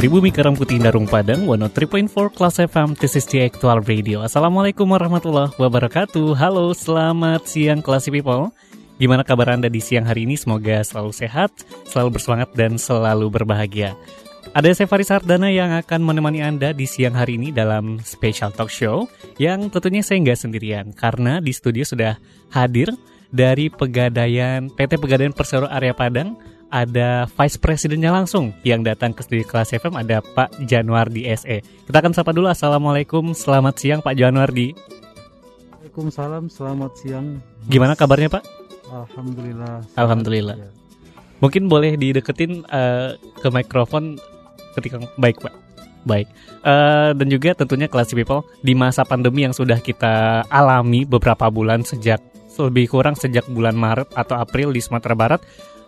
Dari Bumi Karang Putih Darung Padang, 103.4 Kelas FM, this is the actual radio. Assalamualaikum warahmatullahi wabarakatuh. Halo, selamat siang Classy People. Gimana kabar Anda di siang hari ini? Semoga selalu sehat, selalu bersemangat, dan selalu berbahagia. Ada saya Faris Sardana yang akan menemani Anda di siang hari ini dalam special talk show yang tentunya saya nggak sendirian karena di studio sudah hadir dari Pegadaian PT Pegadaian Persero Area Padang ada Vice Presidennya langsung yang datang ke studio kelas FM ada Pak Januardi SE. Kita akan sapa dulu Assalamualaikum, selamat siang Pak Januardi. Waalaikumsalam, selamat siang. Gimana kabarnya Pak? Alhamdulillah. Alhamdulillah. Ya. Mungkin boleh dideketin eh, ke mikrofon ketika baik Pak. Baik. Eh, dan juga tentunya kelas people di masa pandemi yang sudah kita alami beberapa bulan sejak lebih kurang sejak bulan Maret atau April di Sumatera Barat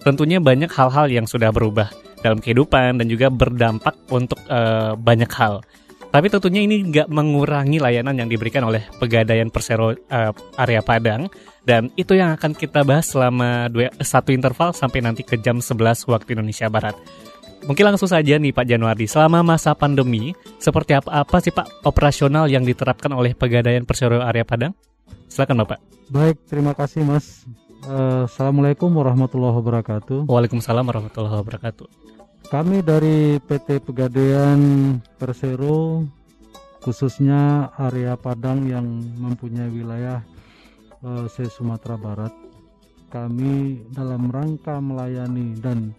tentunya banyak hal-hal yang sudah berubah dalam kehidupan dan juga berdampak untuk eh, banyak hal. Tapi tentunya ini nggak mengurangi layanan yang diberikan oleh Pegadaian Persero eh, area Padang dan itu yang akan kita bahas selama dua, satu interval sampai nanti ke jam 11 waktu Indonesia Barat. Mungkin langsung saja nih Pak Januari, selama masa pandemi, seperti apa, apa sih Pak operasional yang diterapkan oleh Pegadaian Persero area Padang? Silakan Bapak. Baik, terima kasih Mas. Eh, Assalamualaikum warahmatullahi wabarakatuh. Waalaikumsalam warahmatullahi wabarakatuh. Kami dari PT Pegadaian Persero, khususnya area Padang yang mempunyai wilayah eh, se Sumatera Barat, kami dalam rangka melayani dan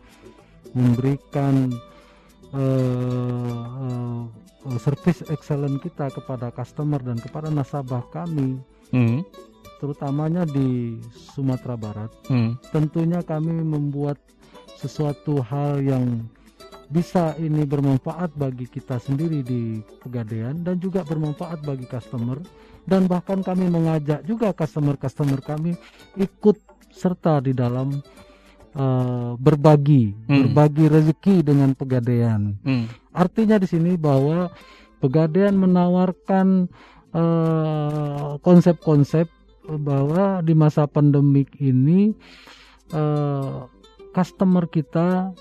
memberikan eh, eh, service excellent kita kepada customer dan kepada nasabah kami Hmm, terutamanya di Sumatera Barat. hmm, Tentunya kami membuat sesuatu hal yang bisa ini bermanfaat bagi kita sendiri di Pegadaian dan juga bermanfaat bagi customer dan bahkan kami mengajak juga customer-customer kami ikut serta di dalam eh, berbagi Hmm. berbagi rezeki dengan Pegadaian. hmm. Artinya di sini bahwa Pegadaian menawarkan eh, konsep-konsep bahwa di masa pandemik ini eh, customer kita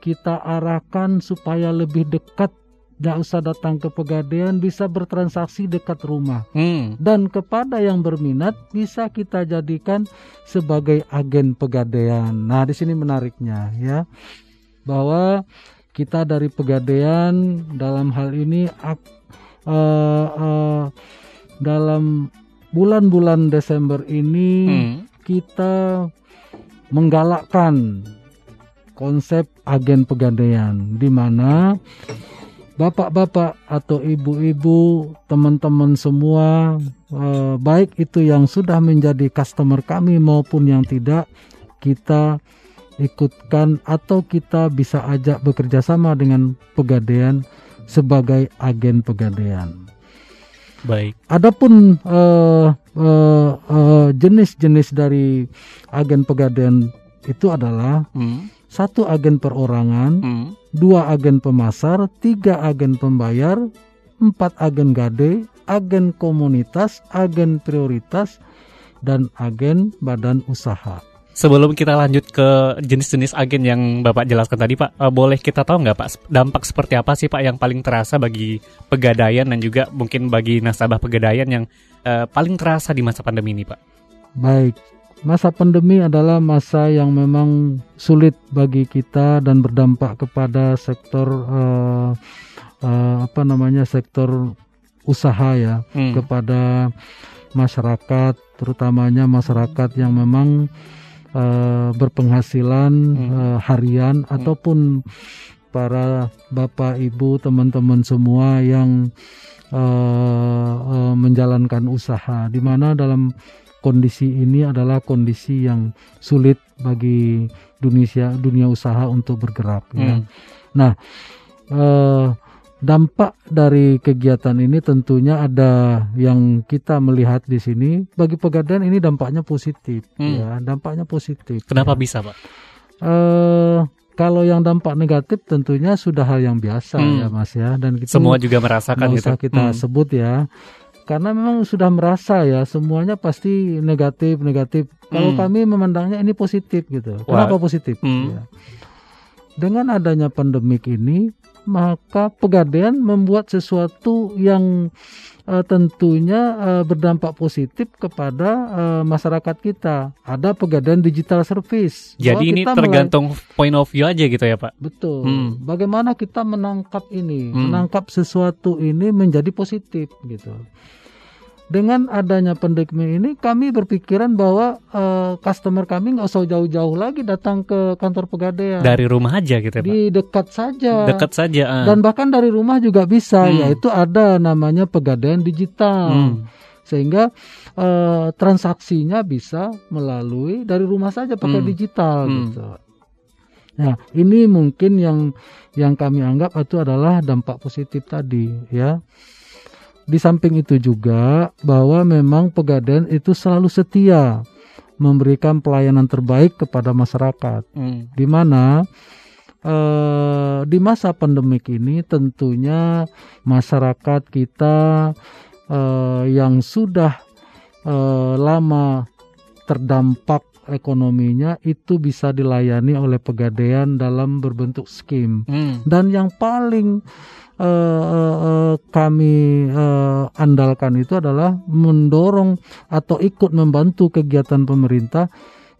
kita arahkan supaya lebih dekat tidak usah datang ke Pegadaian bisa bertransaksi dekat rumah. Hmm, dan kepada yang berminat bisa kita jadikan sebagai agen Pegadaian. Nah, di sini menariknya ya. Bahwa kita dari Pegadaian dalam hal ini eh, eh, dalam bulan-bulan Desember ini hmm, kita menggalakkan konsep agen Pegadaian di mana bapak-bapak atau ibu-ibu, teman-teman semua eh, baik itu yang sudah menjadi customer kami maupun yang tidak kita ikutkan atau kita bisa ajak bekerja sama dengan Pegadaian sebagai agen Pegadaian. Baik. Adapun eh, eh, eh, jenis-jenis dari agen Pegadaian itu adalah Hmm, satu agen perorangan, hmm, dua agen pemasar, tiga agen pembayar, empat agen gade, agen komunitas, agen prioritas, dan agen badan usaha. Sebelum kita lanjut ke jenis-jenis agen yang Bapak jelaskan tadi, Pak, eh, boleh kita tahu nggak, Pak, dampak seperti apa sih, Pak, yang paling terasa bagi pegadaian dan juga mungkin bagi nasabah pegadaian yang eh, paling terasa di masa pandemi ini, Pak? Baik, masa pandemi adalah masa yang memang sulit bagi kita dan berdampak kepada sektor eh, eh, apa namanya sektor usaha ya Hmm, kepada masyarakat, terutamanya masyarakat yang memang eh, berpenghasilan Hmm. eh, harian ataupun para bapak ibu teman-teman semua yang eh, eh, menjalankan usaha, di mana dalam kondisi ini adalah kondisi yang sulit bagi dunia dunia usaha untuk bergerak. ya. hmm, Nah, eh, dampak dari kegiatan ini tentunya ada yang kita melihat di sini bagi pegadaian ini dampaknya positif Hmm. ya dampaknya positif Kenapa ya. bisa, Pak? Eh, kalau yang dampak negatif tentunya sudah hal yang biasa Hmm. ya mas ya dan kita Semua juga merasakan gitu. usah kita Hmm. sebut ya karena memang sudah merasa ya semuanya pasti negatif negatif kalau Hmm. kami memandangnya ini positif gitu Wah. kenapa positif Hmm. Ya. dengan adanya pandemik ini maka pegadaian membuat sesuatu yang eh, tentunya eh, berdampak positif kepada eh, masyarakat kita ada pegadaian digital service Jadi Bahwa ini kita mulai- tergantung point of view aja gitu ya, Pak. Betul. Hmm. Bagaimana kita menangkap ini, Hmm. menangkap sesuatu ini menjadi positif gitu. Dengan adanya pandemi ini, kami berpikiran bahwa eh, customer kami nggak usah jauh-jauh lagi datang ke kantor pegadaian. Dari rumah aja gitu ya, Pak. di dekat saja. Dekat saja. ah. Dan bahkan dari rumah juga bisa, Hmm. yaitu ada namanya pegadaian digital, Hmm. sehingga eh, transaksinya bisa melalui dari rumah saja pakai Hmm. digital Hmm. gitu. Nah, ini mungkin yang yang kami anggap itu adalah dampak positif tadi, ya. Di samping itu juga bahwa memang pegadaian itu selalu setia memberikan pelayanan terbaik kepada masyarakat Hmm. di mana eh, di masa pandemik ini tentunya masyarakat kita eh, yang sudah eh, lama terdampak ekonominya itu bisa dilayani oleh pegadaian dalam berbentuk skim Hmm. dan yang paling eh, eh, eh, kami eh, andalkan itu adalah mendorong atau ikut membantu kegiatan pemerintah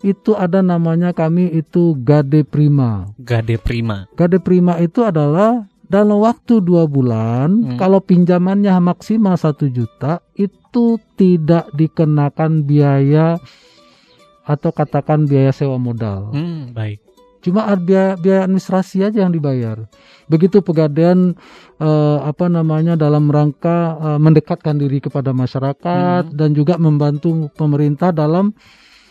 itu ada namanya kami itu Gade Prima. Gade prima. Gade Prima itu adalah dalam waktu dua bulan Hmm. kalau pinjamannya maksimal satu juta itu tidak dikenakan biaya atau katakan biaya sewa modal. Hmm, baik. Cuma biaya, biaya administrasi aja yang dibayar. Begitu pegadaian eh, apa namanya dalam rangka eh, mendekatkan diri kepada masyarakat Hmm. dan juga membantu pemerintah dalam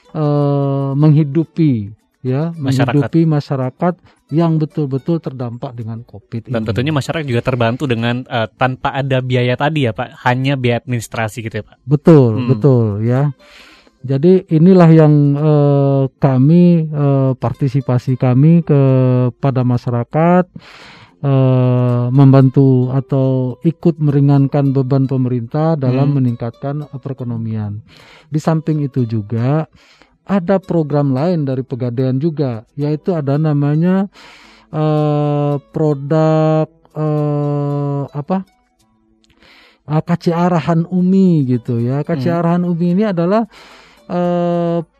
eh, menghidupi ya Masyarakat. menghidupi masyarakat yang betul-betul terdampak dengan Covid Dan ini. tentunya masyarakat juga terbantu dengan eh, tanpa ada biaya tadi ya Pak, hanya biaya administrasi gitu ya Pak. Betul, Hmm. betul ya. Jadi inilah yang eh, kami eh, partisipasi kami kepada masyarakat eh, membantu atau ikut meringankan beban pemerintah dalam Hmm. meningkatkan perekonomian. Di samping itu juga ada program lain dari pegadaian juga, yaitu ada namanya eh, produk eh, apa? Ah, KC Arahan Umi gitu ya. KC Hmm. Arahan Umi ini adalah eh,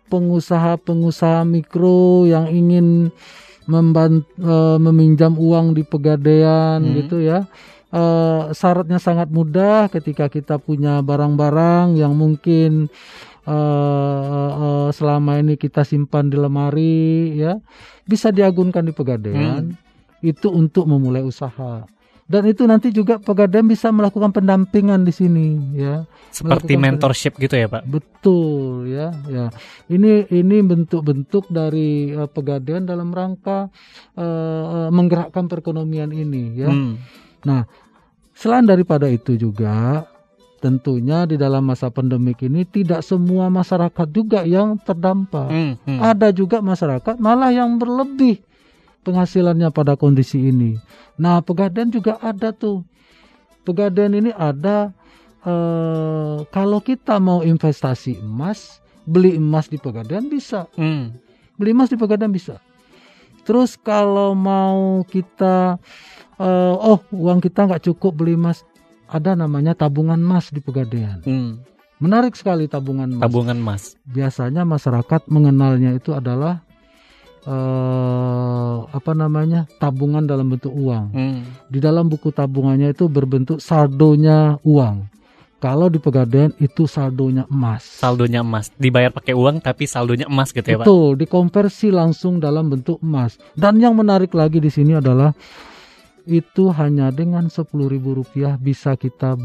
pengusaha-pengusaha mikro yang ingin eh, meminjam uang di pegadaian Hmm. gitu ya. Eh, syaratnya sangat mudah ketika kita punya barang-barang yang mungkin eh, eh, selama ini kita simpan di lemari ya bisa diagunkan di pegadaian itu untuk memulai usaha dan itu nanti juga pegadaian bisa melakukan pendampingan di sini ya Seperti Melakukan mentorship gitu ya Pak. Betul ya, ya. Ini ini bentuk-bentuk dari eh, pegadaian dalam rangka eh, menggerakkan perekonomian ini ya. Hmm. Selain daripada itu juga tentunya di dalam masa pandemik ini tidak semua masyarakat juga yang terdampak. Hmm, hmm. Ada juga masyarakat malah yang berlebih penghasilannya pada kondisi ini. Nah, pegadaian juga ada tuh. Pegadaian ini ada eh, kalau kita mau investasi emas, beli emas di pegadaian bisa. Hmm. Beli emas di pegadaian bisa. Terus kalau mau kita eh, oh, uang kita nggak cukup beli emas, ada namanya tabungan emas di pegadaian. Hmm. Menarik sekali tabungan emas Tabungan emas. biasanya masyarakat mengenalnya itu adalah eh apa namanya tabungan dalam bentuk uang. Hmm. Di dalam buku tabungannya itu berbentuk saldonya uang. Kalau di pegadaian itu saldonya emas. Saldonya emas. Dibayar pakai uang tapi saldonya emas gitu ya Pak. Betul, dikonversi langsung dalam bentuk emas. Dan yang menarik lagi di sini adalah itu hanya dengan Rp10.000 bisa kita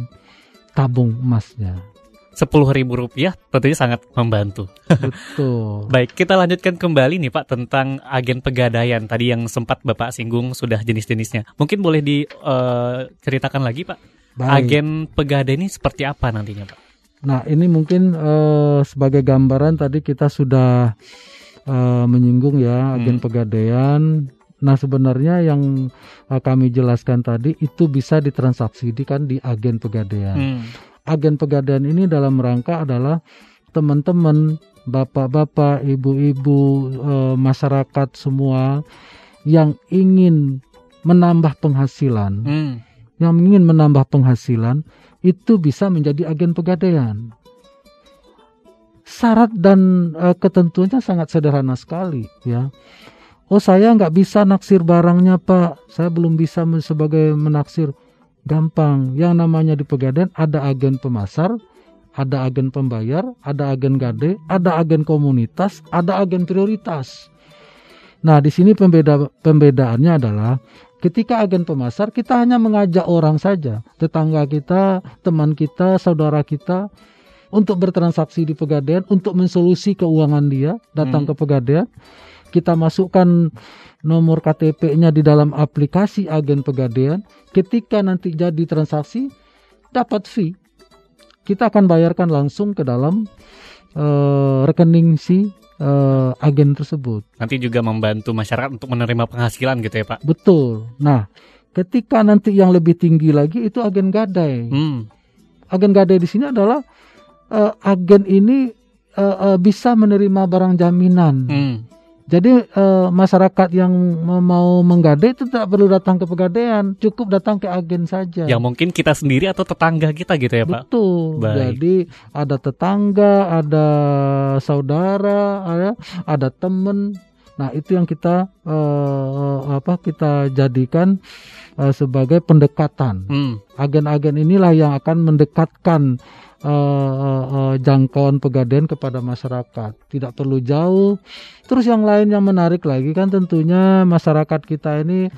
tabung emasnya. Sepuluh ribu rupiah tentunya sangat membantu. Betul. Baik, kita lanjutkan kembali nih Pak tentang agen pegadaian tadi yang sempat Bapak singgung sudah jenis-jenisnya. Mungkin boleh diceritakan lagi Pak, Baik. agen pegadaian ini seperti apa nantinya Pak? Nah, ini mungkin eh, sebagai gambaran tadi kita sudah eh, menyinggung ya agen Hmm. pegadaian. Nah, sebenarnya yang eh, kami jelaskan tadi itu bisa ditransaksikan di agen pegadaian. Hmm. Agen pegadaian ini dalam rangka adalah teman-teman, bapak-bapak, ibu-ibu, eh, masyarakat semua yang ingin menambah penghasilan Hmm. yang ingin menambah penghasilan itu bisa menjadi agen pegadaian. Syarat dan eh, ketentuannya sangat sederhana sekali, ya. Oh saya nggak bisa naksir barangnya pak, saya belum bisa sebagai menaksir. Gampang, yang namanya di pegadaian ada agen pemasar, ada agen pembayar, ada agen gade, ada agen komunitas, ada agen prioritas. Nah di sini pembeda pembedaannya adalah Ketika agen pemasar, kita hanya mengajak orang saja, tetangga kita, teman kita, saudara kita, untuk bertransaksi di pegadaian, untuk mensolusi keuangan dia, datang Hmm. ke pegadaian. Kita masukkan nomor KTP-nya di dalam aplikasi agen pegadaian. Ketika nanti jadi transaksi, dapat fee. Kita akan bayarkan langsung ke dalam eh, rekening si eh, agen tersebut. Nanti juga membantu masyarakat untuk menerima penghasilan gitu ya Pak? Betul. Nah, ketika nanti yang lebih tinggi lagi itu agen gadai. Hmm. Agen gadai di sini adalah eh, agen ini eh, eh, bisa menerima barang jaminan. Hmm. Jadi eh, masyarakat yang mau- menggadai itu tidak perlu datang ke pegadaian, cukup datang ke agen saja. Yang mungkin kita sendiri atau tetangga kita gitu ya Pak? Betul. Baik. Jadi ada tetangga, ada saudara, ada ada teman. Nah itu yang kita eh, apa kita jadikan eh, sebagai pendekatan. Hmm. Agen-agen inilah yang akan mendekatkan eh, eh, eh, jangkauan pegadaian kepada masyarakat. Tidak perlu jauh. Terus yang lain yang menarik lagi kan tentunya masyarakat kita ini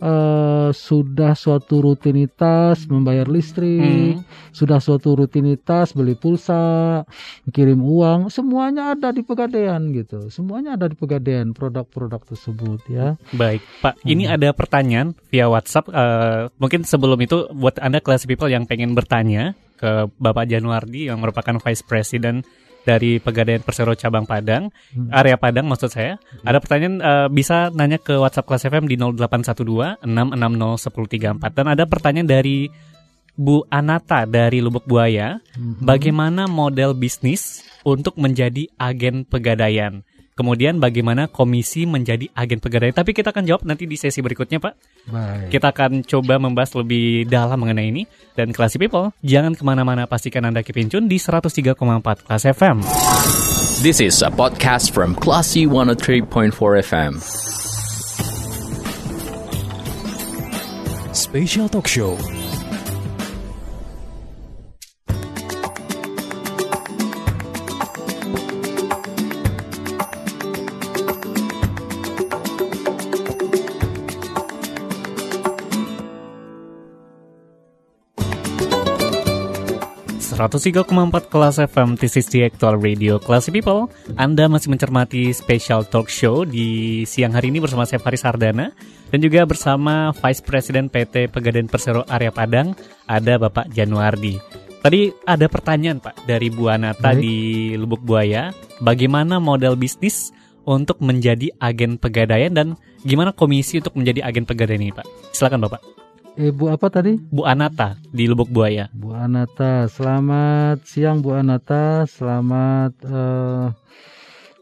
eh, sudah suatu rutinitas membayar listrik, Hmm. sudah suatu rutinitas beli pulsa, kirim uang, semuanya ada di pegadaian gitu. Semuanya ada di pegadaian produk-produk tersebut ya. Baik, Pak. Ini ada pertanyaan via WhatsApp. Eh, mungkin sebelum itu buat Anda classy people yang pengen bertanya ke Bapak Januardi yang merupakan Vice President dari Pegadaian Persero Cabang Padang, Hmm. area Padang maksud saya. Ada pertanyaan eh, bisa nanya ke WhatsApp Kelas FM di 0812 660 1034 dan ada pertanyaan dari Bu Anata dari Lubuk Buaya. Mhm. Bagaimana model bisnis untuk menjadi agen pegadaian? Kemudian bagaimana komisi menjadi agen pegadaian? Tapi kita akan jawab nanti di sesi berikutnya, Pak. Baik. Kita akan coba membahas lebih dalam mengenai ini. Dan Classy People, jangan ke mana-mana, pastikan Anda keep in tune di 103,4 Kelas FM. This is a podcast from Classy 103.4 FM. Special Talk Show. Empat kelas FM, this is the actual radio Classy People. Anda masih mencermati special talk show di siang hari ini bersama saya Faris Sardana dan juga bersama Vice President PT Pegadaian Persero Area Padang, ada Bapak Januardi. Tadi ada pertanyaan Pak dari Bu Anata Baik. di Lubuk Buaya, bagaimana model bisnis untuk menjadi agen pegadaian dan gimana komisi untuk menjadi agen pegadaian ini Pak? Silakan Bapak. Ibu apa tadi? Bu Anata di Lubuk Buaya. Bu Anata, selamat siang Bu Anata, selamat eh,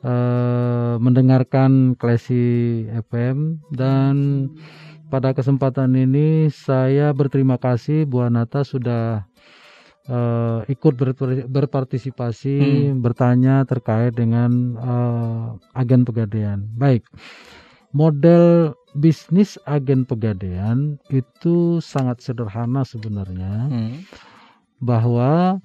eh, mendengarkan Classy FM dan pada kesempatan ini saya berterima kasih Bu Anata sudah eh, ikut ber- berpartisipasi bertanya terkait dengan eh, agen pegadaian. Baik, model bisnis agen pegadaian itu sangat sederhana sebenarnya Hmm. bahwa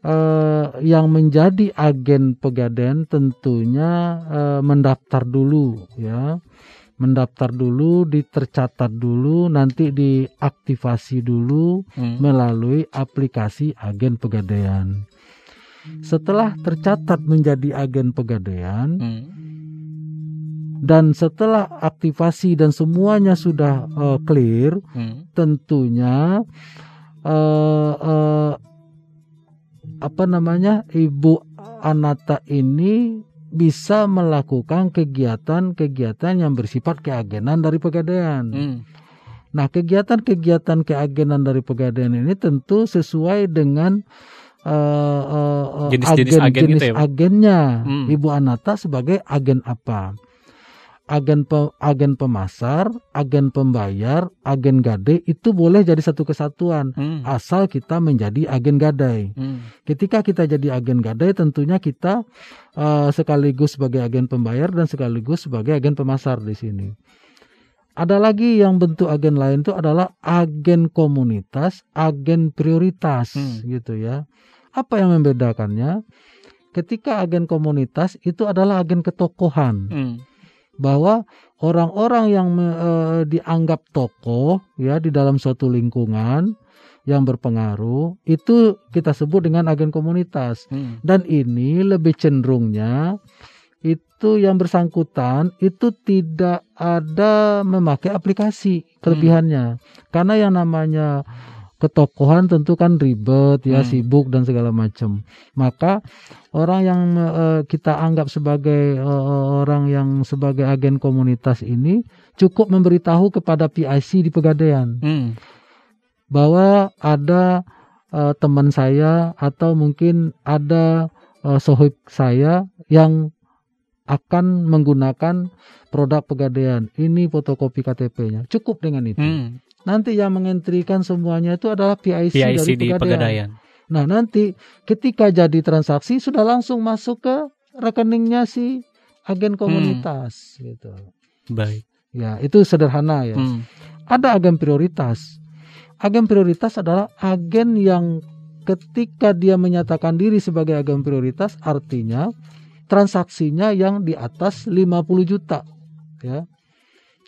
eh, yang menjadi agen pegadaian tentunya eh, mendaftar dulu ya mendaftar dulu ditercatat dulu nanti diaktifasi dulu Hmm. melalui aplikasi agen pegadaian setelah tercatat menjadi agen pegadaian Hmm. Dan setelah aktivasi dan semuanya sudah eh, clear, Hmm. tentunya eh, eh, apa namanya ibu Anata ini bisa melakukan kegiatan-kegiatan yang bersifat keagenan dari pegadaian. Hmm. Nah, kegiatan-kegiatan keagenan dari pegadaian ini tentu sesuai dengan eh, eh, Jenis-jenis agen gitu ya, Pak? agennya. Hmm. Ibu Anata sebagai agen apa? Agen pe- agen pemasar, agen pembayar, agen gade itu boleh jadi satu kesatuan Hmm. asal kita menjadi agen gadai. Hmm. Ketika kita jadi agen gadai, tentunya kita eh, sekaligus sebagai agen pembayar dan sekaligus sebagai agen pemasar di sini. Ada lagi yang bentuk agen lain itu adalah agen komunitas, agen prioritas, Hmm. gitu ya. Apa yang membedakannya? Ketika agen komunitas itu adalah agen ketokohan Hmm. Bahwa orang-orang yang eh, dianggap tokoh ya di dalam suatu lingkungan yang berpengaruh itu kita sebut dengan agen komunitas. Hmm. dan ini lebih cenderungnya itu yang bersangkutan itu tidak ada memakai aplikasi kelebihannya. Karena yang namanya ketokohan tentu kan ribet ya Hmm. sibuk dan segala macam maka orang yang eh, kita anggap sebagai eh, orang yang sebagai agen komunitas ini cukup memberitahu kepada PIC di Pegadaian Hmm. bahwa ada eh, teman saya atau mungkin ada eh, sohib saya yang akan menggunakan produk pegadaian. Ini fotokopi KTP-nya. Cukup dengan itu. Hmm. Nanti yang mengentrikan semuanya itu adalah PIC, PIC dari di pegadaian. Pegadaian. Nah, nanti ketika jadi transaksi sudah langsung masuk ke rekeningnya si agen komunitas gitu. Baik. Ya, itu sederhana ya. Hmm. ada agen prioritas. Agen prioritas adalah agen yang ketika dia menyatakan diri sebagai agen prioritas artinya transaksinya yang di atas 50 juta ya.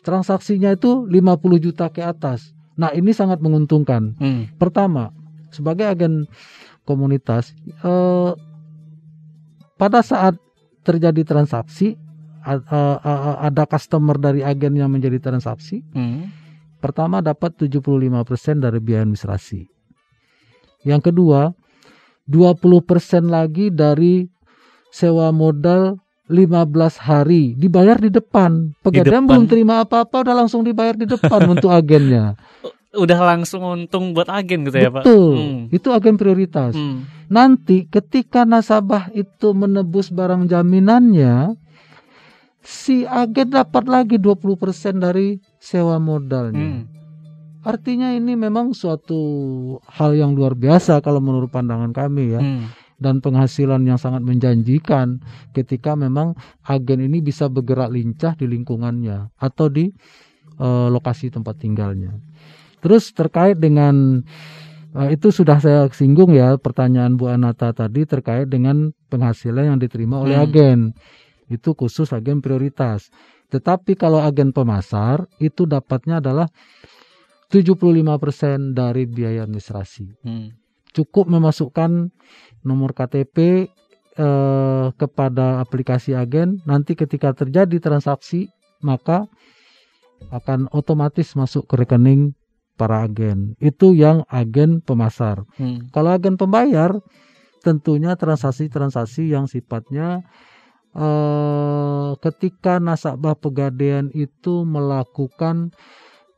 Transaksinya itu 50 juta ke atas. Nah, ini sangat menguntungkan. Hmm. Pertama, sebagai agen komunitas eh, pada saat terjadi transaksi a- a- a- ada customer dari agen yang menjadi transaksi Hmm. Pertama dapat 75% dari biaya administrasi. Yang kedua, 20% lagi dari sewa modal 15 hari dibayar di depan. Pegadaian depan. belum terima apa-apa udah langsung dibayar di depan untuk agennya. Udah langsung untung buat agen gitu ya Pak? Betul. Hmm. Itu agen prioritas. Hmm. Nanti ketika nasabah itu menebus barang jaminannya si agen dapat lagi 20% dari sewa modalnya. Hmm. Artinya ini memang suatu hal yang luar biasa kalau menurut pandangan kami ya Hmm. Dan penghasilan yang sangat menjanjikan ketika memang agen ini bisa bergerak lincah di lingkungannya atau di eh, lokasi tempat tinggalnya. Terus terkait dengan eh, itu sudah saya singgung ya pertanyaan Bu Anata tadi terkait dengan penghasilan yang diterima oleh Hmm. agen. Itu khusus agen prioritas. Tetapi kalau agen pemasar itu dapatnya adalah 75% dari biaya administrasi. Hmm. Cukup memasukkan nomor KTP eh, kepada aplikasi agen, nanti ketika terjadi transaksi maka akan otomatis masuk ke rekening para agen. Itu yang agen pemasar. Hmm. Kalau agen pembayar, tentunya transaksi-transaksi yang sifatnya eh, ketika nasabah pegadaian itu melakukan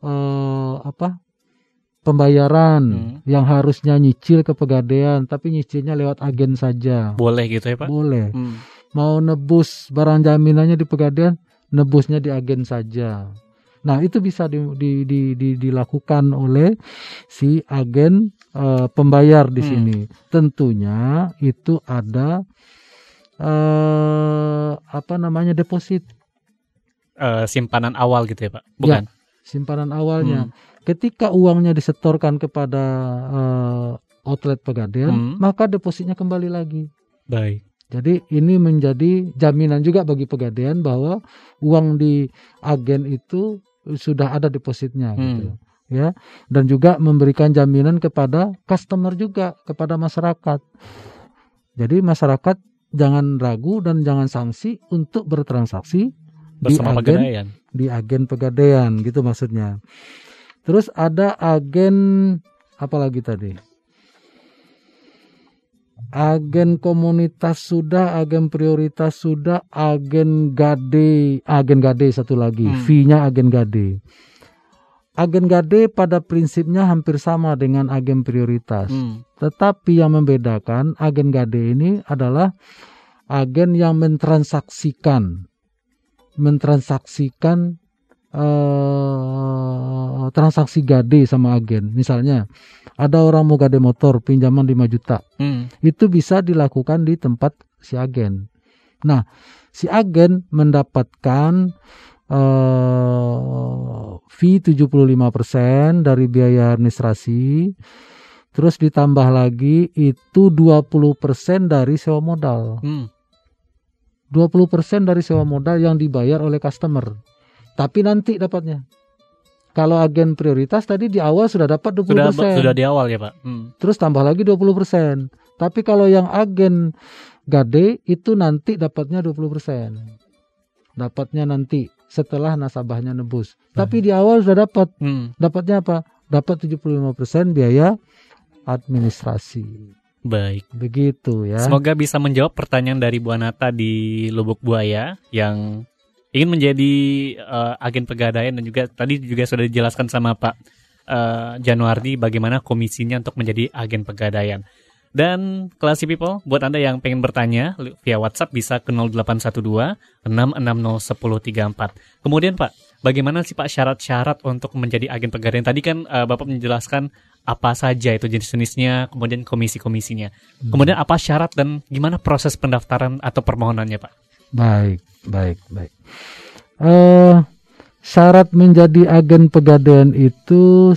eh, apa pembayaran Hmm. yang harusnya nyicil ke pegadaian, tapi nyicilnya lewat agen saja. Boleh gitu ya Pak? Boleh. Hmm. Mau nebus barang jaminannya di pegadaian, nebusnya di agen saja. Nah, itu bisa di, di, di, di- dilakukan oleh si agen eh, pembayar di Hmm. sini. Tentunya itu ada eh, apa namanya deposit Eh, simpanan awal gitu ya Pak? Bukan? simpanan awalnya. Hmm. Ketika uangnya disetorkan kepada eh, outlet pegadaian, Hmm. maka depositnya kembali lagi. Baik. Jadi ini menjadi jaminan juga bagi pegadaian bahwa uang di agen itu sudah ada depositnya gitu. Ya, dan juga memberikan jaminan kepada customer juga kepada masyarakat Jadi masyarakat jangan ragu dan jangan sanksi untuk bertransaksi Bersama agen- pegadaian. di agen pegadaian gitu maksudnya. Terus ada agen apa lagi tadi? Agen komunitas sudah, agen prioritas sudah, agen gade, agen gade satu lagi, Hmm. fee-nya agen gade. Agen gade pada prinsipnya hampir sama dengan agen prioritas. Hmm. Tetapi yang membedakan agen gade ini adalah agen yang mentransaksikan mentransaksikan eh, transaksi gade sama agen. Misalnya ada orang mau gade motor pinjaman 5 juta. Hmm. Itu bisa dilakukan di tempat si agen. Nah, si agen mendapatkan eh fee 75% dari biaya administrasi. Terus ditambah lagi itu 20% dari sewa modal. Hmm. 20% dari sewa modal yang dibayar oleh customer. Tapi nanti dapatnya. Kalau agen prioritas tadi di awal sudah dapat 20%. Sudah sudah di awal ya, Pak. Hmm. Terus tambah lagi 20%. Tapi kalau yang agen gade itu nanti dapatnya 20%. Dapatnya nanti setelah nasabahnya nebus. Tapi di awal sudah dapat. Hmm. Dapatnya apa? Dapat 75% biaya administrasi. Baik. Begitu ya. Semoga bisa menjawab pertanyaan dari Bu Anata di Lubuk Buaya yang ingin menjadi eh, agen pegadaian dan juga tadi juga sudah dijelaskan sama Pak eh, Januardi bagaimana komisinya untuk menjadi agen pegadaian. Dan Classy People, buat Anda yang pengen bertanya via WhatsApp bisa ke 0812 660 1034. Kemudian Pak, bagaimana sih Pak syarat-syarat untuk menjadi agen pegadaian? Tadi kan eh, Bapak menjelaskan apa saja itu jenis-jenisnya, kemudian komisi-komisinya. Kemudian apa syarat dan gimana proses pendaftaran atau permohonannya, Pak? Baik, baik, baik. Eh, syarat menjadi agen pegadaian itu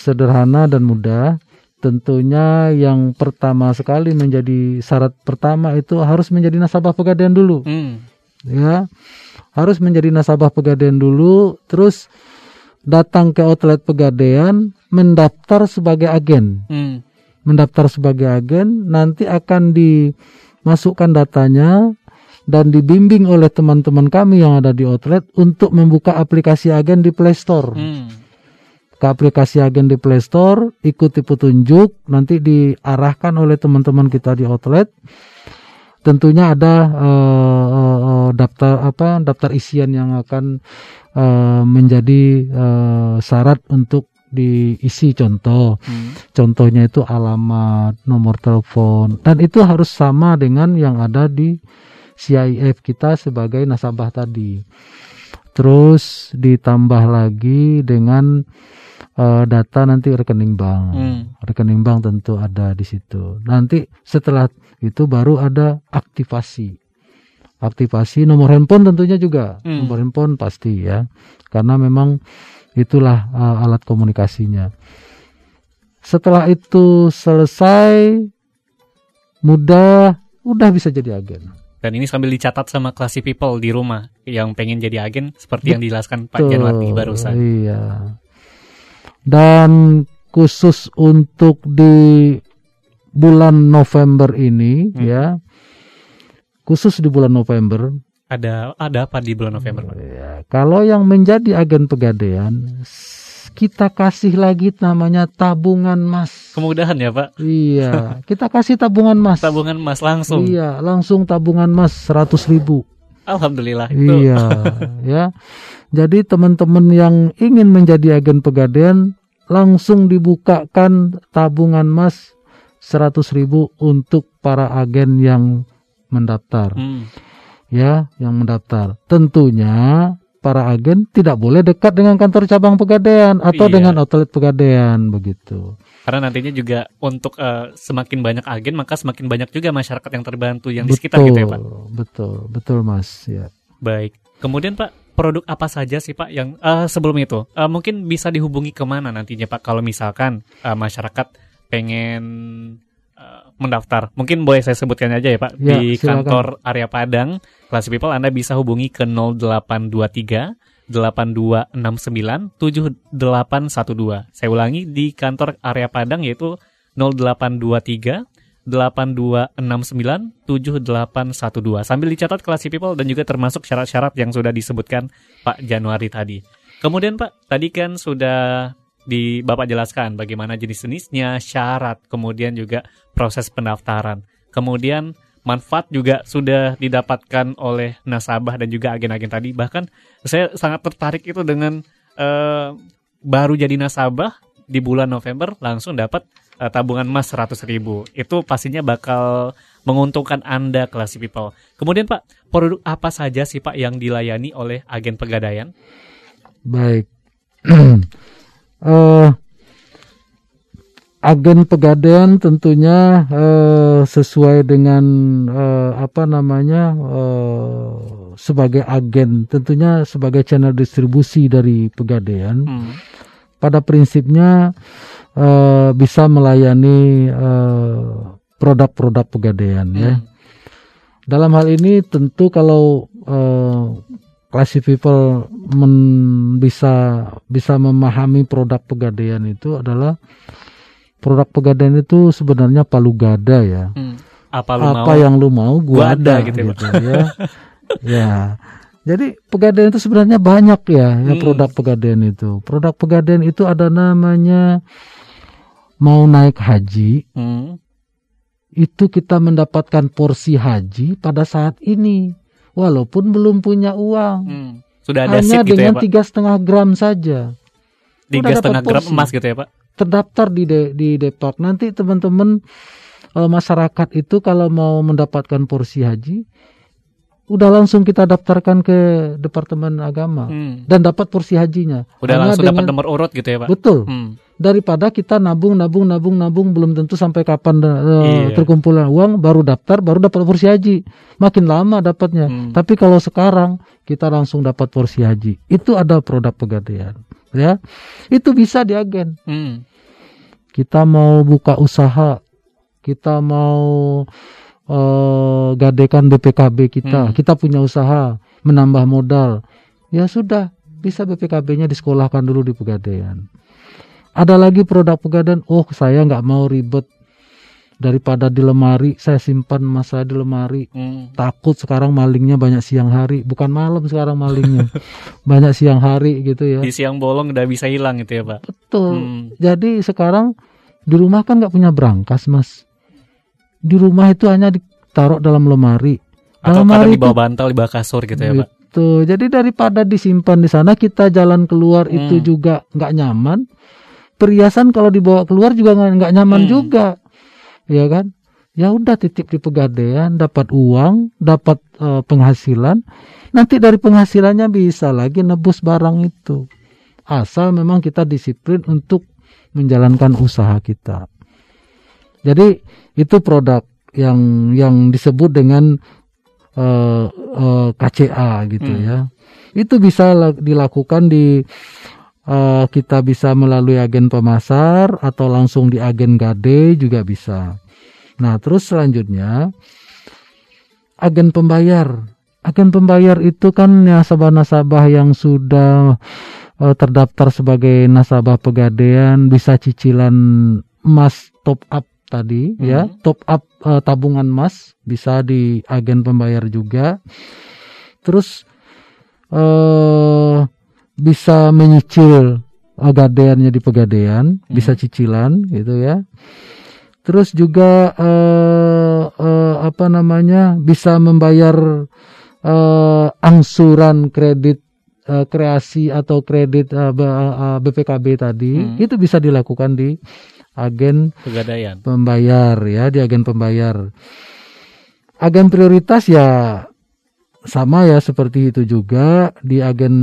sederhana dan mudah. Tentunya yang pertama sekali menjadi syarat pertama itu harus menjadi nasabah pegadaian dulu, Hmm. ya. Harus menjadi nasabah pegadaian dulu, terus datang ke outlet pegadaian, mendaftar sebagai agen Hmm. mendaftar sebagai agen nanti akan dimasukkan datanya dan dibimbing oleh teman-teman kami yang ada di outlet untuk membuka aplikasi agen di Play Store. Hmm. Ke aplikasi agen di Play Store, ikuti petunjuk, nanti diarahkan oleh teman-teman kita di outlet. Tentunya ada eh, eh, daftar apa daftar isian yang akan eh, menjadi eh, syarat untuk diisi contoh. Hmm. Contohnya itu alamat, nomor telepon, dan itu harus sama dengan yang ada di CIF kita sebagai nasabah tadi. Terus ditambah lagi dengan eh, data nanti rekening bank. Hmm. Rekening bank tentu ada di situ. Nanti setelah itu baru ada aktivasi. Aktivasi nomor handphone tentunya juga. Hmm. Nomor handphone pasti ya. Karena memang itulah uh, alat komunikasinya. Setelah itu selesai mudah udah bisa jadi agen. Dan ini sambil dicatat sama Classy People di rumah yang pengen jadi agen seperti yang dijelaskan Pak Betul, Januardi barusan. Iya. Dan khusus untuk di bulan November ini Hmm. ya. Khusus di bulan November Ada ada apa di bulan November, Pak? Ya, kalau yang menjadi agen pegadaian, kita kasih lagi namanya tabungan mas. Kemudahan ya, Pak. Iya, kita kasih tabungan mas. Tabungan emas langsung. Iya, langsung tabungan mas 100 ribu. Alhamdulillah itu. Iya, ya. Jadi teman-teman yang ingin menjadi agen pegadaian, langsung dibukakan tabungan mas 100 ribu untuk para agen yang mendaftar Hmm. ya yang mendaftar. Tentunya para agen tidak boleh dekat dengan kantor cabang pegadaian atau Iya. dengan outlet pegadaian begitu. Karena nantinya juga untuk eh, semakin banyak agen maka semakin banyak juga masyarakat yang terbantu yang di sekitar gitu ya, Pak. Betul, betul Mas ya. Baik. Kemudian Pak, produk apa saja sih Pak yang eh, sebelum itu eh, mungkin bisa dihubungi ke mana nantinya Pak kalau misalkan eh, masyarakat pengen mendaftar. Mungkin boleh saya sebutkan aja ya Pak Ya, di silakan. kantor area Padang. Classy People Anda bisa hubungi ke 0823 8269 7812. Saya ulangi di kantor area Padang yaitu 0823 82697812 sambil dicatat Classy People dan juga termasuk syarat-syarat yang sudah disebutkan Pak Januari tadi. Kemudian Pak, tadi kan sudah di Bapak jelaskan bagaimana jenis-jenisnya, syarat, kemudian juga proses pendaftaran. Kemudian manfaat juga sudah didapatkan oleh nasabah dan juga agen-agen tadi. Bahkan saya sangat tertarik itu dengan eh, baru jadi nasabah di bulan November langsung dapat uh, tabungan emas 100 ribu. Itu pastinya bakal menguntungkan Anda Classy People. Kemudian Pak, produk apa saja sih Pak yang dilayani oleh agen pegadaian? Baik. uh, agen pegadaian tentunya uh, sesuai dengan uh, apa namanya uh, sebagai agen tentunya sebagai channel distribusi dari pegadaian. Hmm pada prinsipnya uh, bisa melayani eh, produk-produk pegadaian ya. hmm. ya. Dalam hal ini tentu kalau uh, classy people men, bisa bisa memahami produk pegadaian itu adalah produk pegadaian itu sebenarnya palu gada ya. Hmm. Apa, lu Apa mau, yang lu mau gua, gua ada, ada gitu, ya, gitu ya. ya. Jadi pegadaian itu sebenarnya banyak ya, ya hmm. produk pegadaian itu. Produk pegadaian itu ada namanya mau naik haji, hmm. itu kita mendapatkan porsi haji pada saat ini, walaupun belum punya uang. Hmm. Sudah ada hanya gitu ya, dengan tiga ya, setengah gram saja. Tiga setengah gram emas gitu ya Pak? Terdaftar di de, di Depak. Nanti teman-teman e, masyarakat itu kalau mau mendapatkan porsi haji udah langsung kita daftarkan ke Departemen Agama hmm. dan dapat porsi hajinya. Udah Hanya langsung dengan, dapat nomor urut gitu ya, Pak. Betul. Hmm. Daripada kita nabung nabung nabung nabung belum tentu sampai kapan uh, iya. terkumpulan uang baru daftar baru dapat porsi haji. Makin lama dapatnya. Hmm. Tapi kalau sekarang kita langsung dapat porsi haji. Itu ada produk pegadaian, ya. Itu bisa di agen. Hmm. Kita mau buka usaha, kita mau uh, gadekan BPKB kita, hmm. kita punya usaha, menambah modal, ya sudah bisa BPKB-nya disekolahkan dulu di pegadaian. Ada lagi produk pegadaian, oh saya nggak mau ribet. Daripada di lemari saya simpan masa di lemari. Hmm. takut sekarang malingnya banyak siang hari. Bukan malam sekarang malingnya. Banyak siang hari gitu ya. Di siang bolong udah bisa hilang gitu ya pak? Betul. Hmm. jadi sekarang di rumah kan nggak punya berangkas mas di rumah itu hanya ditaruh dalam lemari. Atau lemari di bawah bantal, di bawah kasur gitu ya, Pak. Gitu. Jadi daripada disimpan di sana kita jalan keluar hmm. itu juga nggak nyaman. Perhiasan kalau dibawa keluar juga nggak nyaman hmm. juga. Ya kan? Ya udah titip di pegadaian, dapat uang, dapat uh, penghasilan. Nanti dari penghasilannya bisa lagi nebus barang itu. Asal memang kita disiplin untuk menjalankan usaha kita. Jadi itu produk yang yang disebut dengan uh, uh, KCA gitu hmm. ya. Itu bisa dilakukan di uh, kita bisa melalui agen pemasar atau langsung di agen gade juga bisa. Nah, terus selanjutnya agen pembayar. Agen pembayar itu kan nasabah-nasabah yang sudah uh, terdaftar sebagai nasabah pegadaian bisa cicilan emas top up tadi hmm. ya top up uh, tabungan emas bisa di agen pembayar juga terus uh, bisa menyicil uh, gadaiannya di pegadaian hmm. bisa cicilan gitu ya terus juga uh, uh, apa namanya bisa membayar uh, angsuran kredit uh, kreasi atau kredit uh, BPKB tadi hmm. itu bisa dilakukan di agen pegadaian. pembayar ya di agen pembayar. Agen prioritas ya sama ya seperti itu juga. Di agen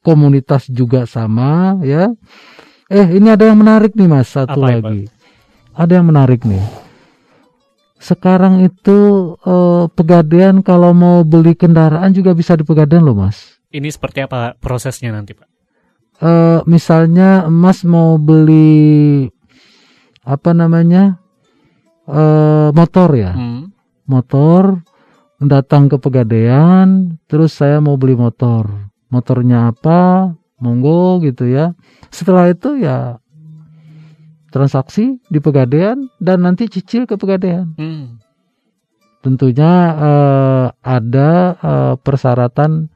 komunitas juga sama ya. Eh ini ada yang menarik nih mas satu Apa lagi. Ada yang menarik nih. Sekarang itu eh, pegadaian kalau mau beli kendaraan juga bisa di pegadaian loh mas. Ini seperti apa prosesnya nanti pak? Eh, misalnya mas mau beli apa namanya uh, motor ya hmm. motor datang ke pegadaian terus saya mau beli motor motornya apa monggo gitu ya setelah itu ya transaksi di pegadaian dan nanti cicil ke pegadaian. Hmm. Tentunya eh, ada eh, persyaratan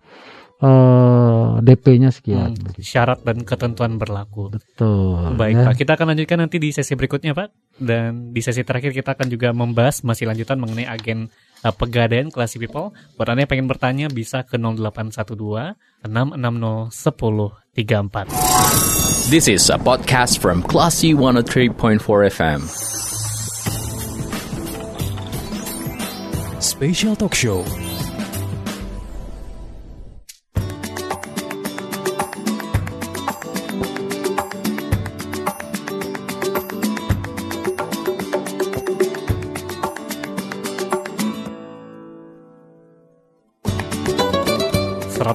eh, DP-nya sekian. Hmm. begitu. Syarat dan ketentuan berlaku. Betul. Baik ya. Pak, kita akan lanjutkan nanti di sesi berikutnya Pak. Dan di sesi terakhir kita akan juga membahas masih lanjutan mengenai agen uh, pegadaian Classy People. Buat Anda yang pengen bertanya bisa ke 0812 660 1034. This is a podcast from Classy 103.4 FM. Special Talk Show.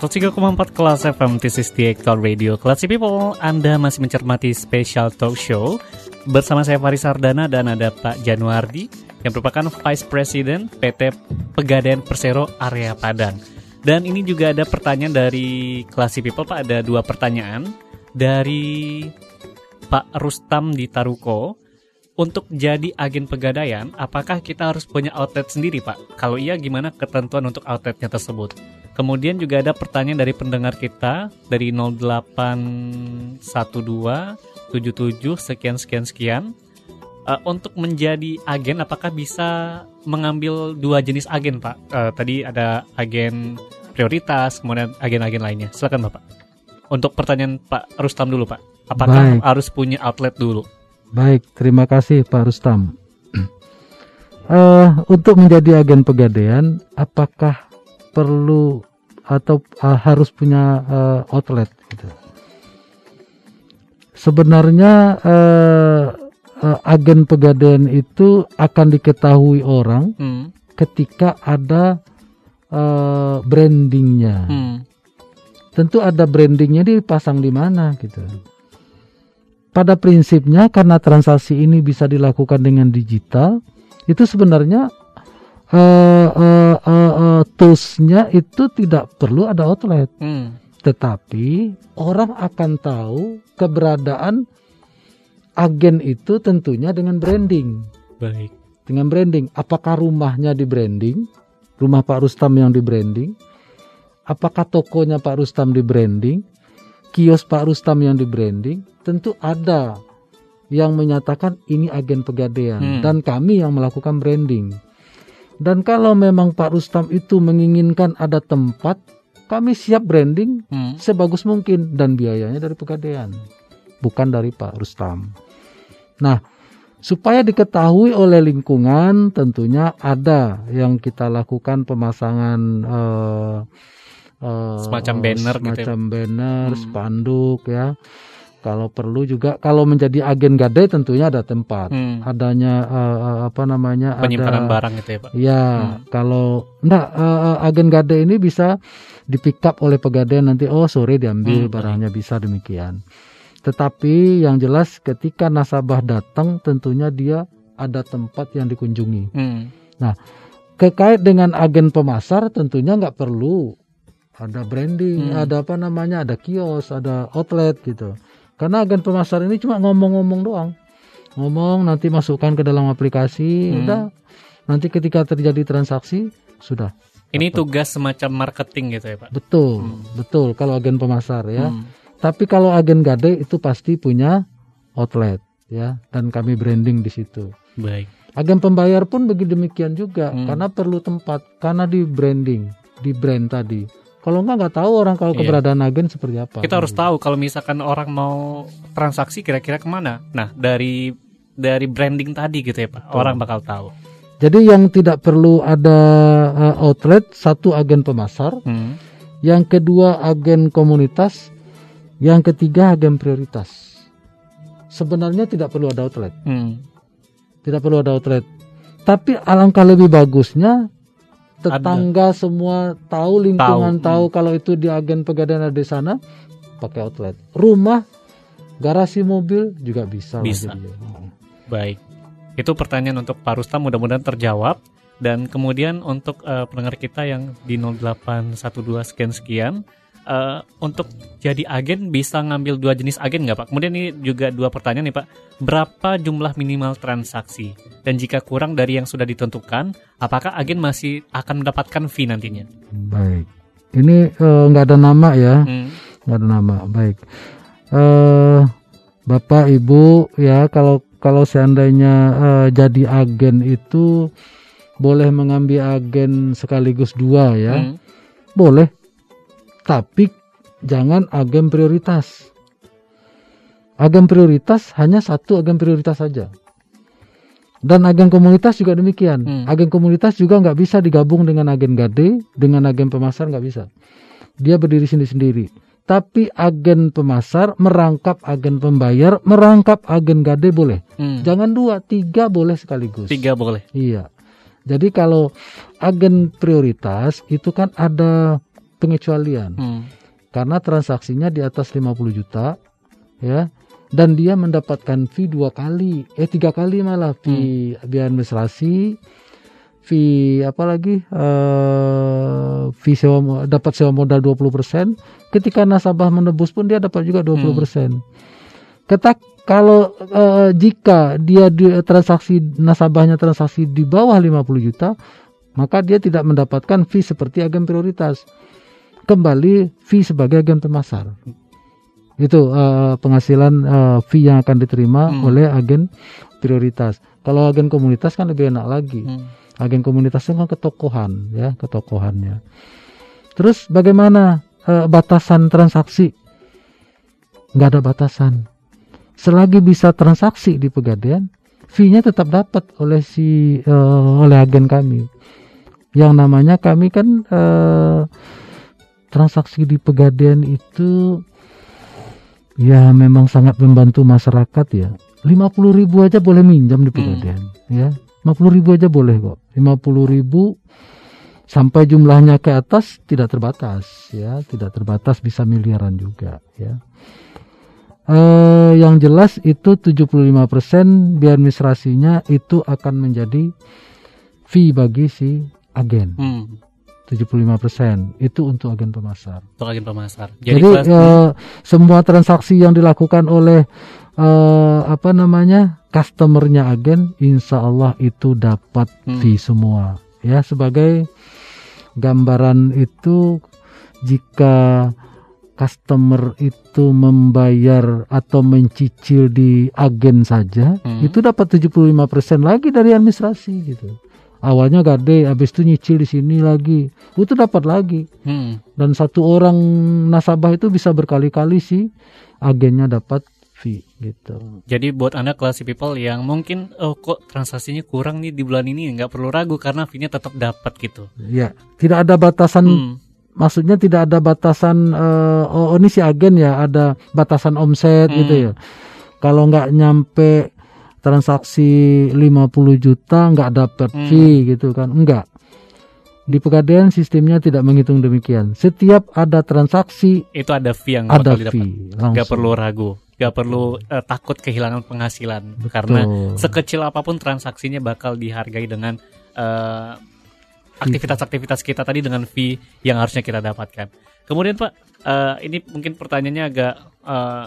Empat kelas FM This is the Actual Radio. Classy People Anda masih mencermati Special Talk Show. Bersama saya Faris Sardana dan ada Pak Januardi Yang merupakan Vice President PT Pegadaian Persero Area Padang. Dan ini juga ada pertanyaan dari Classy People Pak. Ada dua pertanyaan Dari Pak Rustam di Taruko untuk jadi agen pegadaian, apakah kita harus punya outlet sendiri, Pak? Kalau iya, gimana ketentuan untuk outletnya tersebut? Kemudian juga ada pertanyaan dari pendengar kita dari 0812 77 sekian sekian sekian. Eh, untuk menjadi agen, apakah bisa mengambil dua jenis agen, Pak? Eh, tadi ada agen prioritas, kemudian agen-agen lainnya. Silakan, Bapak. Untuk pertanyaan Pak Rustam dulu, Pak. Apakah Baik. harus punya outlet dulu? Baik, terima kasih Pak Rustam. Eh, untuk menjadi agen pegadaian, apakah perlu atau eh, harus punya eh, outlet? Gitu. Sebenarnya eh, eh, agen pegadaian itu akan diketahui orang Hmm. ketika ada eh, brandingnya. Hmm. tentu ada brandingnya dipasang di mana gitu. Pada prinsipnya karena transaksi ini bisa dilakukan dengan digital, itu sebenarnya eh, eh, eh, eh, toolsnya itu tidak perlu ada outlet, Hmm. tetapi orang akan tahu keberadaan agen itu tentunya dengan branding. Baik. Dengan branding, apakah rumahnya di branding, rumah Pak Rustam yang di branding, apakah tokonya Pak Rustam di branding, kios Pak Rustam yang di branding, tentu ada yang menyatakan ini agen pegadaian Hmm. dan kami yang melakukan branding. Dan kalau memang Pak Rustam itu menginginkan ada tempat, kami siap branding Hmm. sebagus mungkin dan biayanya dari pegadaian, bukan dari Pak Rustam. Nah, supaya diketahui oleh lingkungan, tentunya ada yang kita lakukan pemasangan eh, eh, Semacam banner gitu ya? semacam banner, Hmm. spanduk ya. Kalau perlu juga, kalau menjadi agen gadai tentunya ada tempat, Hmm. adanya eh, apa namanya, Penyimpanan ada barang gitu ya, Pak. Ya, Hmm. kalau enggak eh, agen gade ini bisa di pick up oleh pegadaian nanti oh sore diambil Hmm, barangnya bisa demikian. Tetapi yang jelas ketika nasabah datang tentunya dia ada tempat yang dikunjungi. Hmm. Kekait dengan agen pemasar tentunya nggak perlu ada branding, Hmm. ada apa namanya, ada kios, ada outlet gitu. Karena agen pemasar ini cuma ngomong-ngomong doang. Ngomong nanti masukkan ke dalam aplikasi, Hmm. udah. Nanti ketika terjadi transaksi sudah. Ini tugas semacam marketing gitu ya, Pak. Betul, Hmm. betul kalau agen pemasar ya. Hmm. Tapi kalau agen gade itu pasti punya outlet ya dan kami branding di situ. Baik. Agen pembayar pun begitu demikian juga Hmm. karena perlu tempat karena di branding, di brand tadi. Kalau nggak nggak tahu orang kalau Iya. keberadaan agen seperti apa. Kita harus tahu kalau misalkan orang mau transaksi kira-kira ke mana. Nah, dari dari branding tadi gitu ya, Pak. Orang bakal tahu. Jadi yang tidak perlu ada uh, outlet satu agen pemasar, Hmm. yang kedua agen komunitas, yang ketiga agen prioritas. Sebenarnya tidak perlu ada outlet. Hmm. tidak perlu ada outlet. Tapi alangkah lebih bagusnya tetangga semua tahu lingkungan Tahu, tahu, kalau itu di agen pegadaian ada di sana pakai outlet. Rumah, garasi mobil juga bisa. Bisa. Baik. Itu pertanyaan untuk Pak Rustam mudah-mudahan terjawab dan kemudian untuk eh, pendengar kita yang di 0812 sekian sekian eh, untuk jadi agen bisa ngambil dua jenis agen nggak Pak? Kemudian ini juga dua pertanyaan nih Pak. Berapa jumlah minimal transaksi? Dan jika kurang dari yang sudah ditentukan, apakah agen masih akan mendapatkan fee nantinya? Baik. Ini eh, nggak ada nama ya, Hmm. nggak ada nama. Baik. Eh, Bapak Ibu ya kalau kalau seandainya eh, jadi agen itu boleh mengambil agen sekaligus dua ya, Hmm. boleh. Tapi jangan agen prioritas. Agen prioritas hanya satu agen prioritas saja. Dan agen komunitas juga demikian. Hmm. Agen komunitas juga nggak bisa digabung dengan agen gade, dengan agen pemasar nggak bisa. Dia berdiri sendiri-sendiri. Tapi agen pemasar merangkap agen pembayar, merangkap agen gade boleh. Hmm. Jangan dua, tiga boleh sekaligus. Tiga boleh. Iya. Jadi kalau agen prioritas itu kan ada pengecualian. Hmm. karena transaksinya di atas 50 juta ya. Dan dia mendapatkan fee dua kali eh tiga kali malah fee biaya administrasi fee apa lagi eh fee sewa dapat sewa modal 20% ketika nasabah menebus pun dia dapat juga 20% Ketak kalau eh, jika dia di, transaksi nasabahnya transaksi di bawah 50 juta maka dia tidak mendapatkan fee seperti agen prioritas kembali fee sebagai agen pemasar. Itu eh, penghasilan eh, fee yang akan diterima Hmm. oleh agen prioritas. Kalau agen komunitas kan lebih enak lagi. Hmm. Agen komunitas kan ketokohan ya, ketokohannya. Terus bagaimana eh, batasan transaksi? Nggak ada batasan. Selagi bisa transaksi di pegadaian, fee-nya tetap dapat oleh si eh, oleh agen kami. Yang namanya kami kan eh, transaksi di pegadaian itu ya memang sangat membantu masyarakat ya. 50.000 ribu aja boleh minjam di pegadaian ya. 50.000 ribu aja boleh kok. 50.000 ribu sampai jumlahnya ke atas tidak terbatas ya, tidak terbatas bisa miliaran juga ya. Eh, yang jelas itu 75% biaya administrasinya itu akan menjadi fee bagi si agen. Hmm. 75% itu untuk agen pemasar. Untuk agen pemasar. Jadi, kelas- eh, semua transaksi yang dilakukan oleh eh, apa namanya customernya agen, insya Allah itu dapat Hmm. fee semua. Ya sebagai gambaran itu jika customer itu membayar atau mencicil di agen saja, Hmm. itu dapat 75% lagi dari administrasi gitu. Awalnya gade, habis itu nyicil di sini lagi, itu dapat lagi Hmm. dan satu orang nasabah itu bisa berkali-kali sih agennya dapat fee gitu. Jadi buat anda classy people yang mungkin oh kok transaksinya kurang nih di bulan ini nggak perlu ragu karena fee-nya tetap dapat gitu. Ya, tidak ada batasan Hmm. maksudnya tidak ada batasan oh, oh, ini si agen ya ada batasan omset Hmm. gitu ya. Kalau nggak nyampe transaksi 50 juta nggak dapat Hmm. fee gitu kan. Enggak. Di pegadaian sistemnya tidak menghitung demikian. Setiap ada transaksi Itu ada fee yang ada bakal didapat. fee. Nggak perlu ragu, nggak perlu eh, takut kehilangan penghasilan karena Betul. sekecil apa pun transaksinya bakal dihargai dengan eh, aktivitas-aktivitas kita tadi dengan fee yang harusnya kita dapatkan. Kemudian Pak, eh, ini mungkin pertanyaannya agak eh,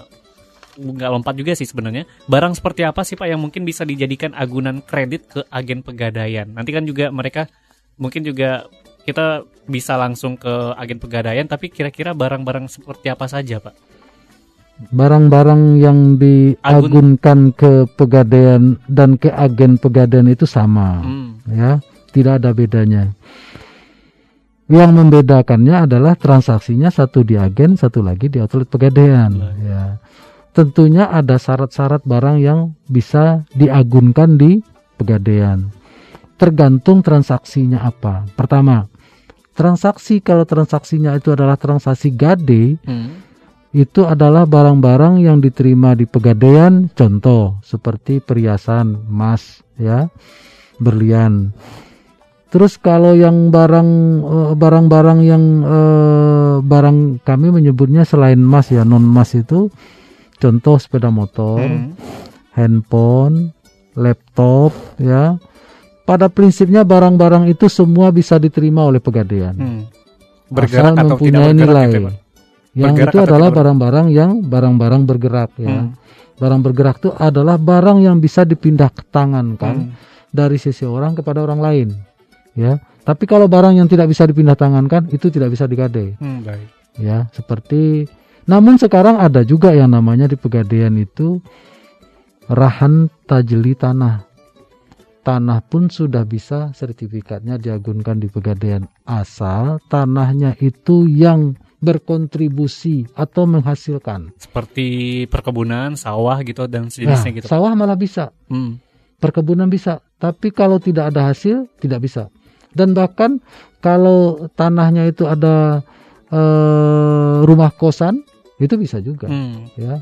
nggak lompat juga sih sebenarnya. Barang seperti apa sih Pak yang mungkin bisa dijadikan agunan kredit ke agen pegadaian? Nanti kan juga mereka mungkin juga kita bisa langsung ke agen pegadaian, tapi kira-kira barang-barang seperti apa saja Pak? barang-barang yang diagunkan ke pegadaian dan ke agen pegadaian itu sama Hmm. ya tidak ada bedanya yang membedakannya adalah transaksinya satu di agen satu lagi di outlet pegadaian ya tentunya ada syarat-syarat barang yang bisa diagunkan di pegadaian. Tergantung transaksinya apa. Pertama transaksi kalau transaksinya itu adalah transaksi gade Hmm. itu adalah barang-barang yang diterima di pegadaian. Contoh seperti perhiasan emas ya berlian. Terus kalau yang barang eh, barang-barang yang eh, barang kami menyebutnya selain emas ya non emas itu contoh sepeda motor Hmm. handphone laptop ya pada prinsipnya barang-barang itu semua bisa diterima oleh pegadaian Hmm. asal Bergerak atau tidak mempunyai bergerak nilai gitu ya? Yang Bergerak itu atau adalah tidak barang-barang yang barang-barang bergerak ya. Hmm. Barang bergerak itu adalah barang yang bisa dipindah tangankan Hmm. dari sisi orang kepada orang lain. Ya. Tapi kalau barang yang tidak bisa dipindah tangankan itu tidak bisa digade. Hmm, baik. Ya, seperti namun sekarang ada juga yang namanya di Pegadaian itu rahan tajeli tanah. Tanah pun sudah bisa sertifikatnya diagunkan di Pegadaian asal tanahnya itu yang berkontribusi atau menghasilkan. Seperti perkebunan, sawah gitu dan Nah, sejenisnya gitu. sawah malah bisa, Hmm. perkebunan bisa, tapi kalau tidak ada hasil tidak bisa. Dan bahkan kalau tanahnya itu ada eh, rumah kosan itu bisa juga. Hmm. ya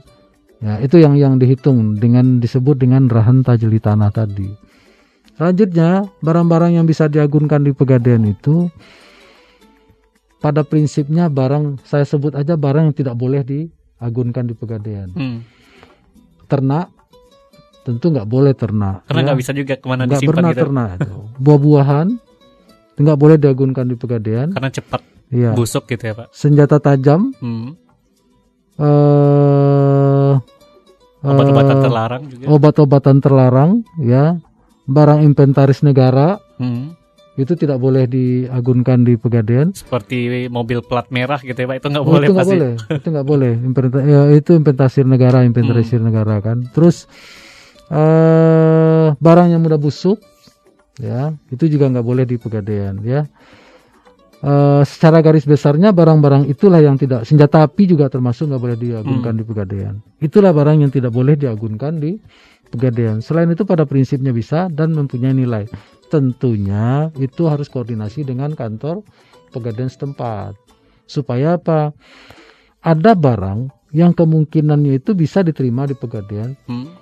ya itu yang yang dihitung dengan disebut dengan rahan tajeli tanah tadi selanjutnya barang-barang yang bisa diagunkan di pegadaian itu pada prinsipnya barang saya sebut aja barang yang tidak boleh diagunkan di pegadaian Hmm. ternak tentu nggak boleh ternak Karena ya. nggak bisa juga ke mana nggak disimpan pernah gitu. ternak buah-buahan nggak boleh diagunkan di pegadaian Karena cepat ya busuk gitu ya, Pak. senjata tajam Hmm. Eh Obat-obatan eh, terlarang juga. obat-obatan terlarang ya barang inventaris negara Hmm. itu tidak boleh diagunkan di pegadaian Seperti mobil plat merah gitu ya, Pak. Itu nggak Oh, boleh itu nggak pasti. boleh itu nggak boleh Inventa- ya, itu inventarisir negara inventarisir Hmm. negara kan terus eh barang yang mudah busuk ya itu juga nggak boleh di pegadaian ya Eh, secara garis besarnya barang-barang itulah yang tidak senjata api juga termasuk nggak boleh diagunkan Hmm. di pegadaian. Itulah barang yang tidak boleh diagunkan di pegadaian. Selain itu pada prinsipnya bisa dan mempunyai nilai. Tentunya itu harus koordinasi dengan kantor pegadaian setempat. Supaya apa? Ada barang yang kemungkinannya itu bisa diterima di pegadaian. Hmm.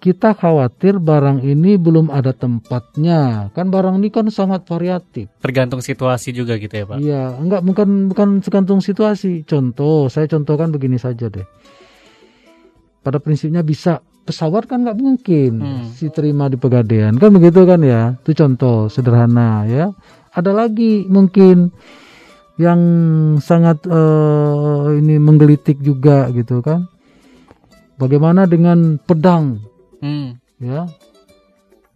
Kita khawatir barang ini belum ada tempatnya kan barang ini kan sangat variatif Tergantung situasi juga gitu ya, Pak. Iya, enggak bukan bukan tergantung situasi. Contoh, saya contohkan begini saja deh. Pada prinsipnya bisa pesawat kan nggak mungkin Hmm. si terima di pegadaian kan begitu kan ya. Itu contoh sederhana ya. Ada lagi mungkin yang sangat eh, ini menggelitik juga gitu kan. Bagaimana dengan pedang Hmm. ya?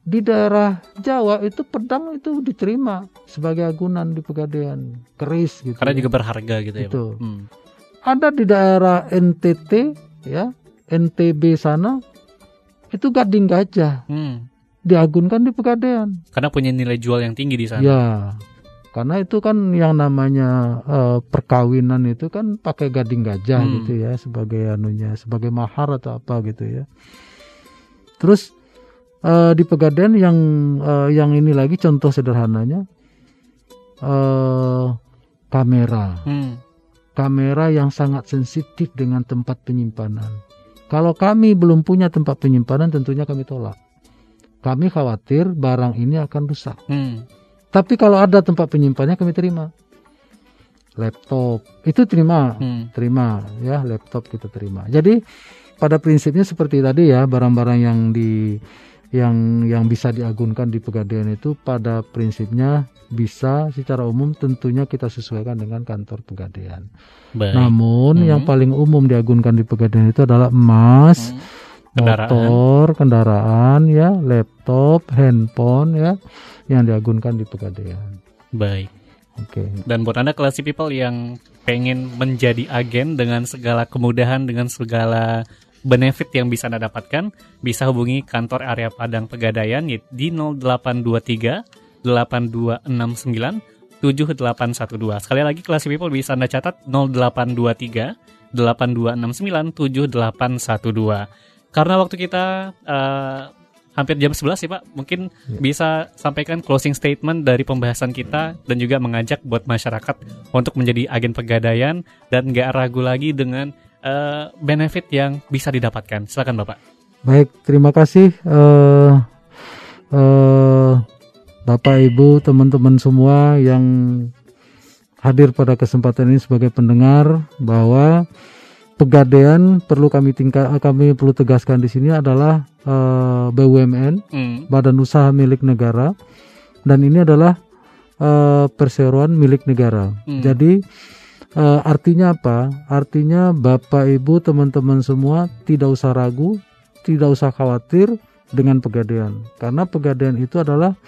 Di daerah Jawa itu pedang itu diterima sebagai agunan di pegadaian keris gitu. Karena ya. juga berharga gitu ya. Itu. Hmm. ada di daerah NTT ya NTB sana itu gading gajah Hmm. diagunkan di pegadaian Karena punya nilai jual yang tinggi di sana. ya karena itu kan yang namanya eh, perkawinan itu kan pakai gading gajah Hmm. gitu ya sebagai anunya sebagai mahar atau apa gitu ya terus eh, di pegadaian yang eh, yang ini lagi contoh sederhananya eh, kamera Hmm. kamera yang sangat sensitif dengan tempat penyimpanan. Kalau kami belum punya tempat penyimpanan, tentunya kami tolak. Kami khawatir barang ini akan rusak. Hmm. Tapi kalau ada tempat penyimpanannya, kami terima. Laptop itu terima, Hmm. terima ya laptop kita terima. Jadi pada prinsipnya seperti tadi ya barang-barang yang di yang yang bisa diagunkan di pegadaian itu pada prinsipnya bisa secara umum tentunya kita sesuaikan dengan kantor pegadaian. Baik. Namun Mhm. yang paling umum diagunkan di pegadaian itu adalah emas, Hmm. Kendaraan. motor, kendaraan ya, laptop, handphone ya yang diagunkan di pegadaian. Baik. Oke. Dan buat Anda classy people yang pengen menjadi agen dengan segala kemudahan, dengan segala benefit yang bisa Anda dapatkan, bisa hubungi kantor area Padang Pegadaian di 0823 8269 7812. Sekali lagi classy people bisa Anda catat 0823 8269 7812. Karena waktu kita eh, hampir jam 11 sih Pak, mungkin bisa sampaikan closing statement dari pembahasan kita dan juga mengajak buat masyarakat untuk menjadi agen pegadaian dan nggak ragu lagi dengan eh, benefit yang bisa didapatkan. Silakan Bapak. Baik, terima kasih eh eh, Bapak Ibu, teman-teman semua yang hadir pada kesempatan ini sebagai pendengar bahwa pegadaian perlu kami tingkat kami perlu tegaskan di sini adalah eh, BUMN, Hmm. badan usaha milik negara dan ini adalah eh, perseroan milik negara. Hmm. Jadi Eh, artinya apa? Artinya Bapak Ibu teman-teman semua tidak usah ragu, tidak usah khawatir dengan pegadaian karena pegadaian itu adalah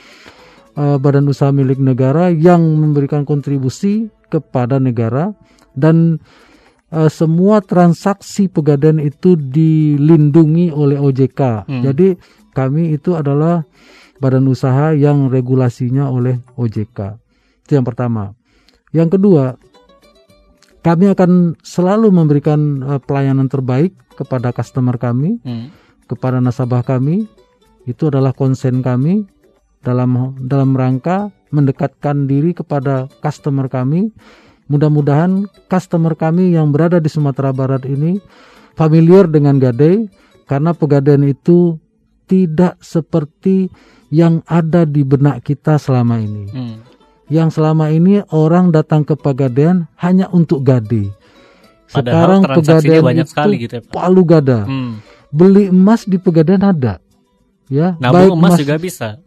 eh, badan usaha milik negara yang memberikan kontribusi kepada negara dan eh, semua transaksi pegadaian itu dilindungi oleh OJK. Hmm. Jadi kami itu adalah badan usaha yang regulasinya oleh OJK. Itu yang pertama. Yang kedua, kami akan selalu memberikan eh, pelayanan terbaik kepada customer kami, Hmm. kepada nasabah kami. Itu adalah konsen kami dalam dalam rangka mendekatkan diri kepada customer kami. Mudah-mudahan customer kami yang berada di Sumatera Barat ini familiar dengan gadai karena pegadaian itu tidak seperti yang ada di benak kita selama ini Hmm. Yang selama ini orang datang ke Pegadaian hanya untuk gade. Sekarang Pegadaian banyak itu sekali gitu ya, Pak. palu gada. Hmm. Beli emas di Pegadaian ada. Ya, Nabung emas juga bisa.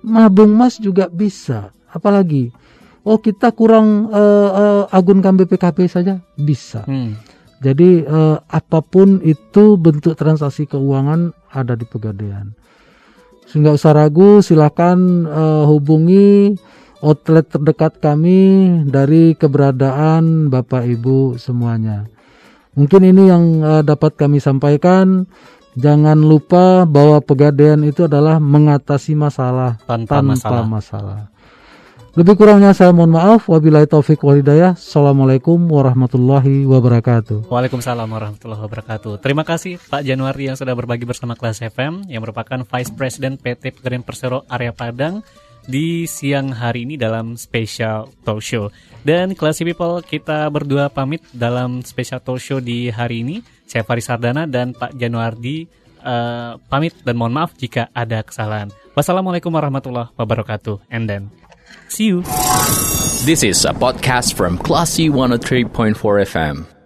nabung emas juga bisa. Apalagi oh kita kurang eh, eh, agunkan BPKP saja bisa. Hmm. Jadi eh, apa pun itu bentuk transaksi keuangan ada di Pegadaian. Sehingga usah ragu, silakan eh, hubungi outlet terdekat kami dari keberadaan Bapak Ibu semuanya. Mungkin ini yang eh, dapat kami sampaikan. Jangan lupa bahwa Pegadaian itu adalah mengatasi masalah Tanpa, tanpa masalah. masalah. Lebih kurangnya saya mohon maaf. Wabillahi taufik wal hidayah. Assalamualaikum warahmatullahi wabarakatuh. Waalaikumsalam warahmatullahi wabarakatuh. Terima kasih Pak Januari yang sudah berbagi bersama kelas FM yang merupakan Vice President PT Pegadaian Persero Area Padang di siang hari ini dalam special talk show. Dan Classy People kita berdua pamit dalam special talk show di hari ini. Saya Faris Sardana dan Pak Januardi eh, pamit dan mohon maaf jika ada kesalahan. Wassalamualaikum warahmatullahi wabarakatuh. And then see you. This is a podcast from Classy 103.4 FM.